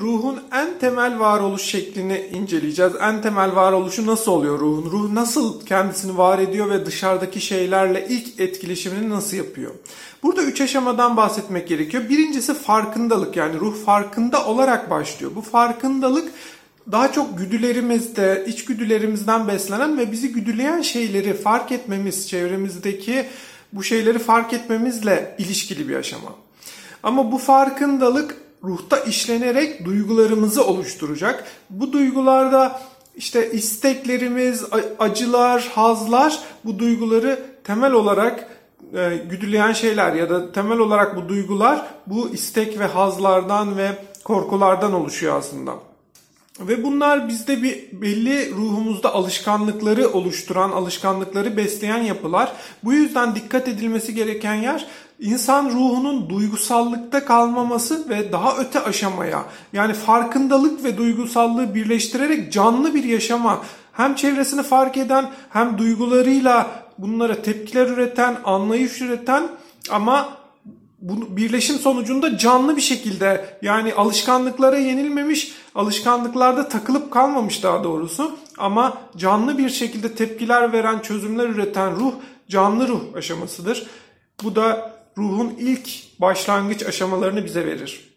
ruhun en temel varoluş şeklini inceleyeceğiz. En temel varoluşu nasıl oluyor ruhun? Ruh nasıl kendisini var ediyor ve dışarıdaki şeylerle ilk etkileşimini nasıl yapıyor? Burada üç aşamadan bahsetmek gerekiyor. Birincisi farkındalık yani ruh farkında olarak başlıyor. Bu farkındalık daha çok güdülerimizde, içgüdülerimizden beslenen ve bizi güdüleyen şeyleri fark etmemiz, çevremizdeki bu şeyleri fark etmemizle ilişkili bir aşama. Ama bu farkındalık ruhta işlenerek duygularımızı oluşturacak. Bu duygularda işte isteklerimiz, acılar, hazlar bu duyguları temel olarak e, güdüleyen şeyler ya da temel olarak bu duygular bu istek ve hazlardan ve korkulardan oluşuyor aslında. Ve bunlar bizde bir belli ruhumuzda alışkanlıkları oluşturan, alışkanlıkları besleyen yapılar. Bu yüzden dikkat edilmesi gereken yer insan ruhunun duygusallıkta kalmaması ve daha öte aşamaya yani farkındalık ve duygusallığı birleştirerek canlı bir yaşama hem çevresini fark eden hem duygularıyla bunlara tepkiler üreten, anlayış üreten ama bu birleşim sonucunda canlı bir şekilde yani alışkanlıklara yenilmemiş, alışkanlıklarda takılıp kalmamış daha doğrusu ama canlı bir şekilde tepkiler veren, çözümler üreten ruh canlı ruh aşamasıdır. Bu da ruhun ilk başlangıç aşamalarını bize verir.